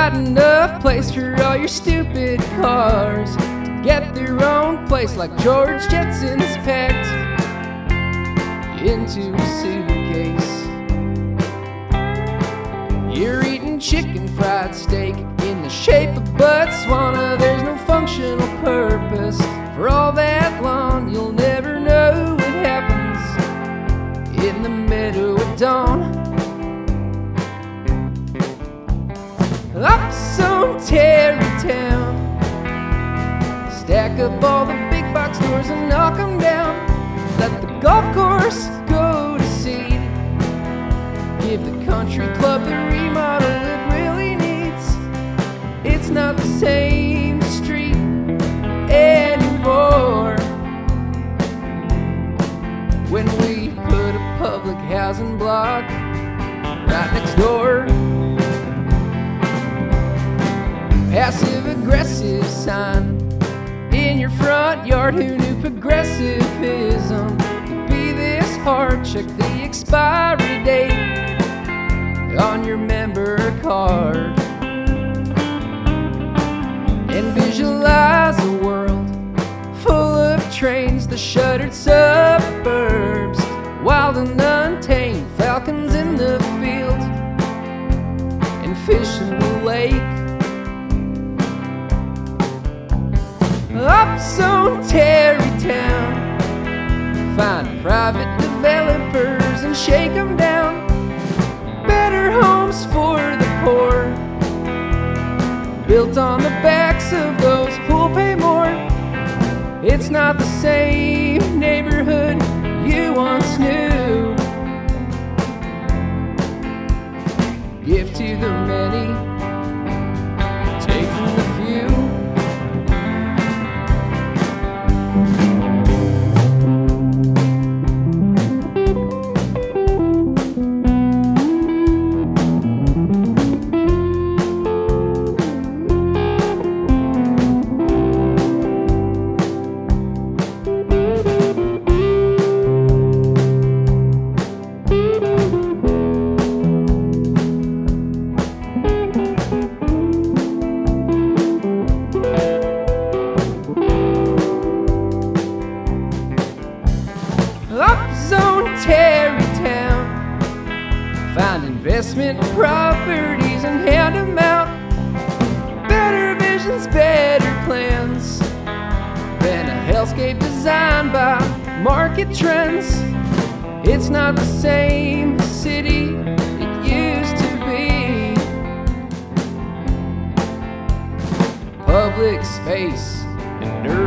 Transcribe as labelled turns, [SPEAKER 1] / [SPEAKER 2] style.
[SPEAKER 1] got enough place for all your stupid cars to get their own place like George Jetson's packed into a suitcase. You're eating chicken fried steak in the shape of Botswana. There's no functional purpose for all that lawn. You'll never know what happens in the middle of dawn. Up all the big box stores and knock them down. Let the golf course go to seed. Give the country club the remodel it really needs. It's not the same street anymore. When we put a public housing block right next door. Passive yard. Who knew progressivism could be this hard? Check the expiry date on your member card and visualize a world full of trains, the shuttered suburbs, wild and untamed, falcons in the field and fish in the lake. Some Terrytown, find private developers and shake them down. Better homes for the poor, built on the backs of those who'll pay more. It's not the same neighborhood you once knew. Give to the many, take from the few. Up zone Terrytown. Find investment properties and hand them out. Better visions, better plans than a hellscape designed by market trends. It's not the same city it used to be. Public space and density.